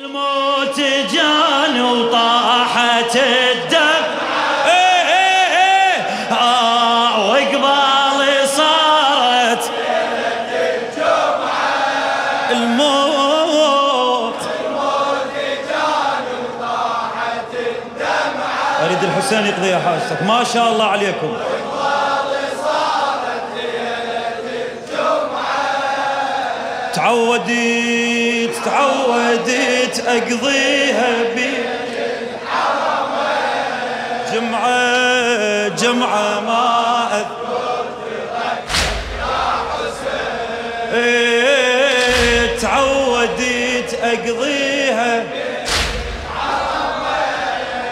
الموت جاني وطاحت الدم. إيه إيه إيه آه وقبالي صارت الموت. أريد الحسين يقضي حاجتك. ما شاء الله عليكم. تعودت تعودت اقضيها بيت جمعة جمعة ما اذكر إيه تعودت اقضيها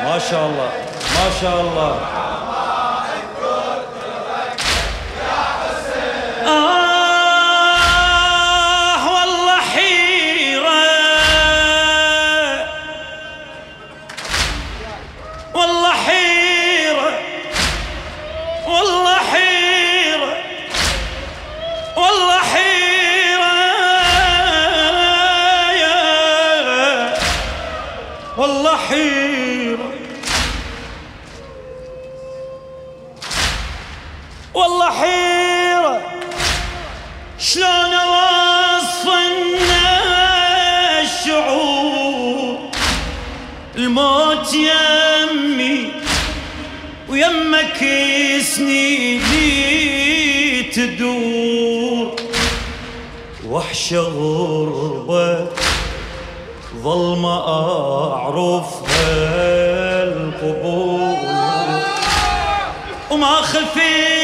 ما شاء الله ما شاء الله. ويمك سنيني تدور. وحشة غربة ظلمة أعرفها القبور. وما خفيت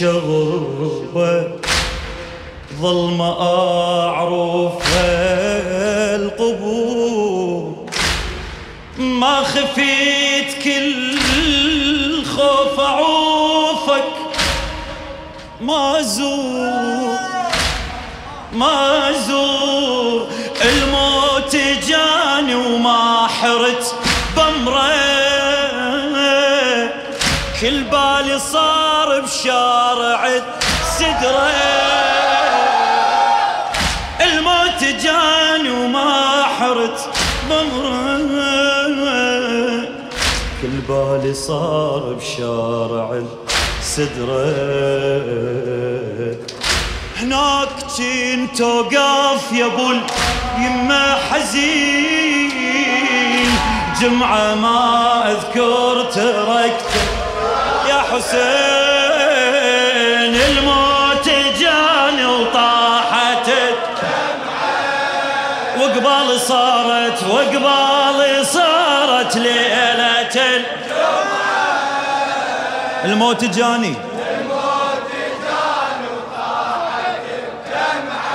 وحشة غربة ظلمة أعرفها القبور. ما خفيت كل خوف أعوفك ما زور ما زور الموت جاني وما حرت بمره كل بالي صار بشارع سدره الموت جاني وما حرت بمرة. كل بالي صار بشارع سدره هناك كنت اوقف يا أبو يما حزين. جمعة ما أذكر تركته يا حسين الموت جاني.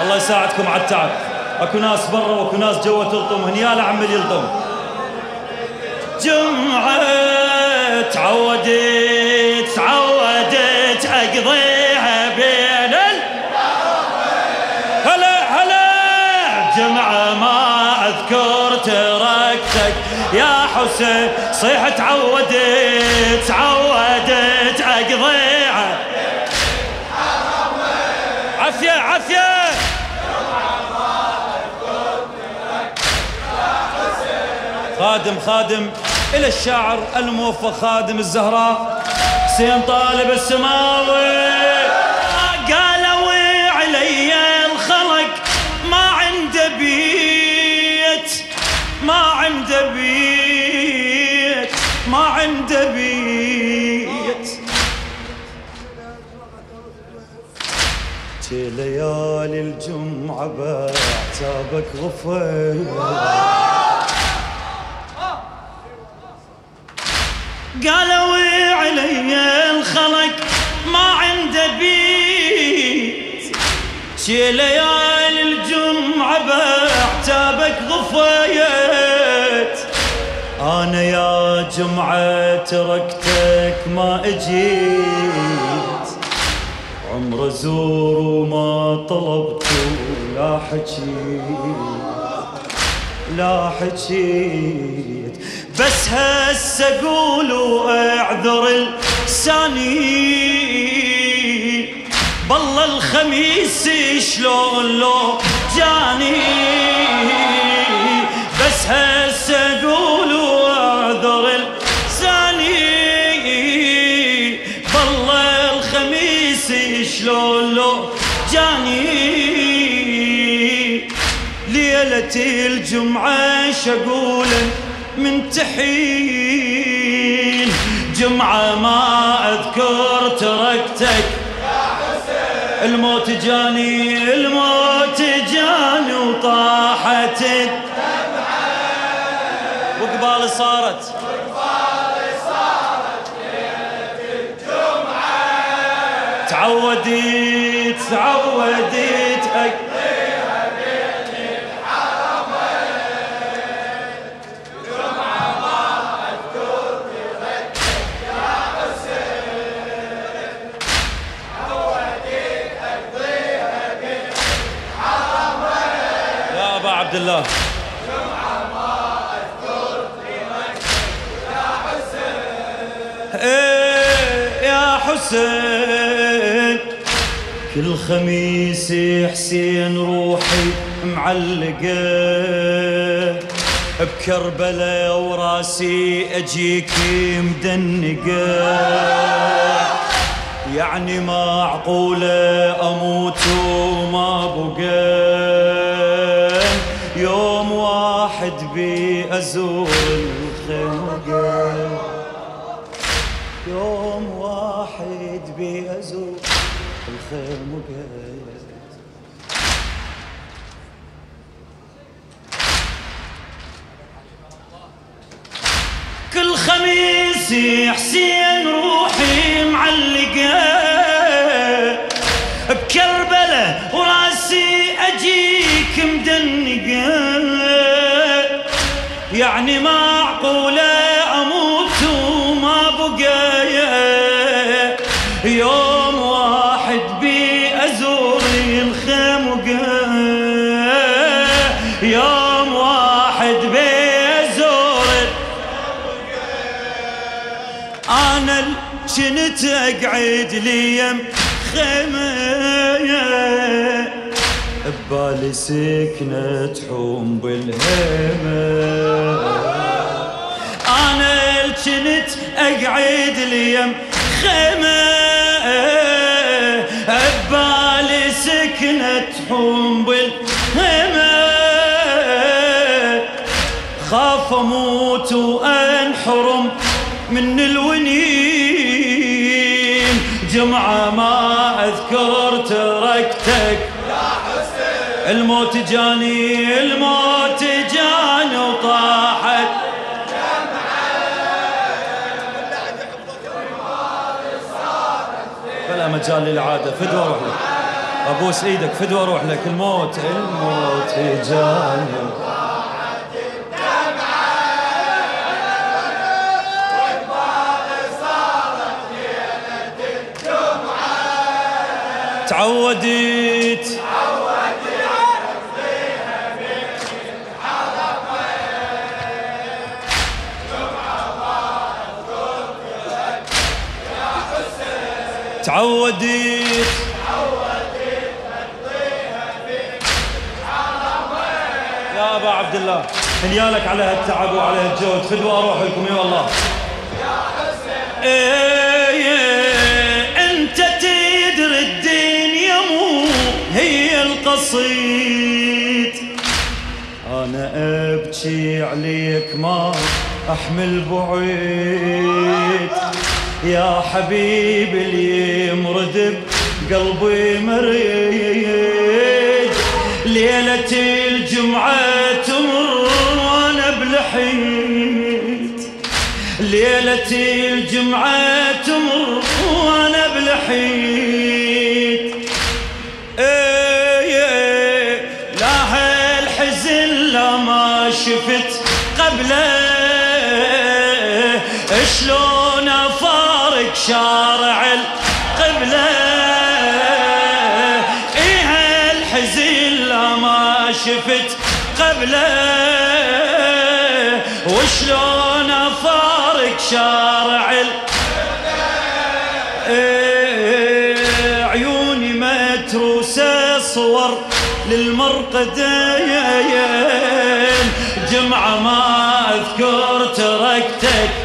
الله يساعدكم على التعب. اكو ناس برا واكو ناس جوا تلطم. هنيال عمال يلطم. جمعة تعودت تعودت اقضيها بين ال هلا هلا. جمعة ما اذكر تركتك. يا حسين صيح تعودت تعودت. خادم خادم إلى الشاعر الموفق خادم الزهراء. حسين طالب السماوي. قالوا علي الخلق ما عنده بيت ما عنده بيت ما عنده بيت. شي ليالي الجمعة بعتابك غفير. قالوا علي الخلق ما عنده بيت. شي ليالي الجمعة بعتابك غفيت أنا يا جمعة تركتك ما أجيت. عمر زور وما طلبت لا حكيت. لا حكيت بس هسه أقول واعذر لساني بالله الخميس شلون لو جاني؟ بس هسه أقول واعذر لساني بالله الخميس شلون لو ليلة الجمعة شقولا من تحين جمعة ما أذكر تركتك. الموت جاني الموت جاني وطاحت وقبال صارت. تعودت تعودت عبد الله. إيه يا حسين كل خميس حسين روحي معلقة. بكربلاء وراسي أجيك مدنقة. يعني معقولة أموت وما بقى. يوم واحد بي أزور الخنقة يوم واحد بي أزور الخنقة كل خميس حسين روحي معلقة. بكربلة وراسي أجيك مدنقة يعني معقولة أموت وما بقى يوم واحد بي أزور الخمقة. يوم واحد بي أزور أنا كنت أقعد لي يم الخيمة ببالي سكنة حوم بالهيمة. أنا كنت أقعد ليم خيمة. ببالي سكنة حوم بالهيمة. خاف أموت وأنحرم من الونين. جمعة ما أذكر تركتك. الموت جاني الموت جاني وطاحت. بلا مجال للعادة فدوى أروح لك. أبوس إيدك فدوى أروح لك. الموت الموت جاني تعودت تعودت يا أبا عبد الله حنيالك على هالتعب وعلى هالجهد خذوا أروح لكم اي والله يا حسين إيه إيه أنت تدري الدنيا مو هي القصيد. أنا أبكي عليك ما أحمل بعيد. يا حبيبي اللي يمرد بقلبي مريد ليلة الجمعة تمر وأنا بلحيت ليلة الجمعة تمر وأنا بلحيت لا هالحزن لا ما شفت قبله شلون شارع القبلة إيه الحزن لا ما شفت قبله. وشلون أفارق شارع إيه عيوني متروسة صور للمرقدين. جمعة ما أذكر تركتك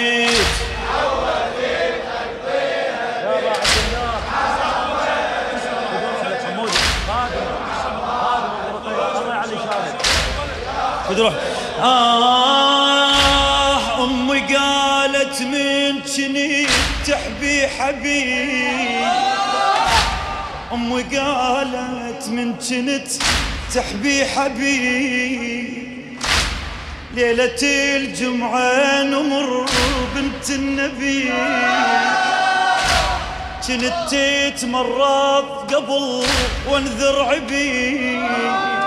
تروح. آه أمي قالت من جني تحبي حبيب. أمي قالت من جنت تحبي حبيب. ليلة الجمعة نمر بنت النبي. كنت تتمرض قبل وانذر عبي أمي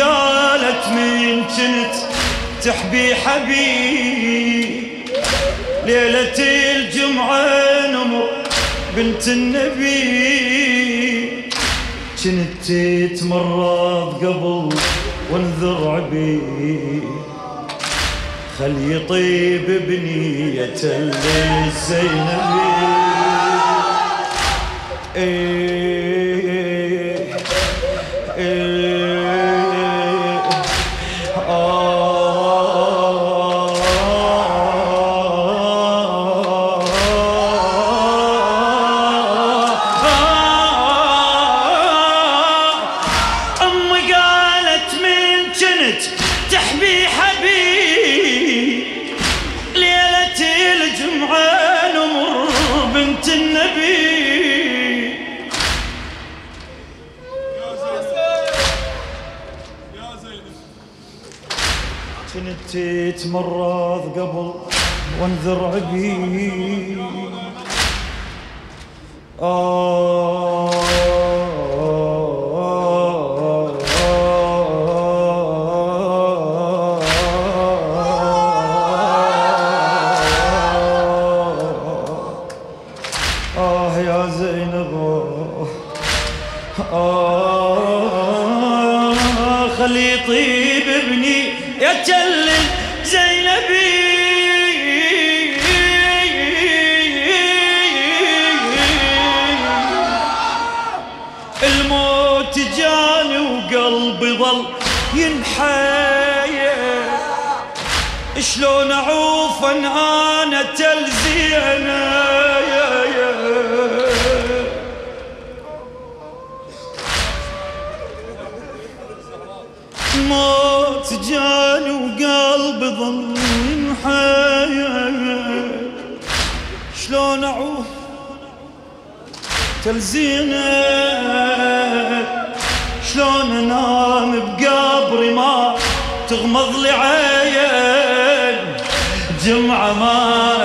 قالت من كنت تحبي حبيب؟ ليلة الجمعة نمر بنت النبي. كنت تتمرض قبل وانذر عبي خل يطيب بنية الزينبي إيه. كنت تمرض قبل؟ وانذر عبي آه. يطيب ابني يا جل زينبي. الموت جاني وقلبي ظل ينحايا شلون أعوف أنا تلزينا موت جاني وقلبي ظل ينحايا شلون اعوف تلزينا شلون أنام بقبري ما تغمض لي عين؟ جمعة ما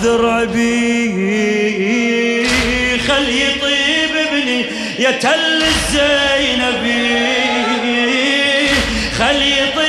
وانذر عبي خل يطيب ابني يا تل الزينبي خل يطيب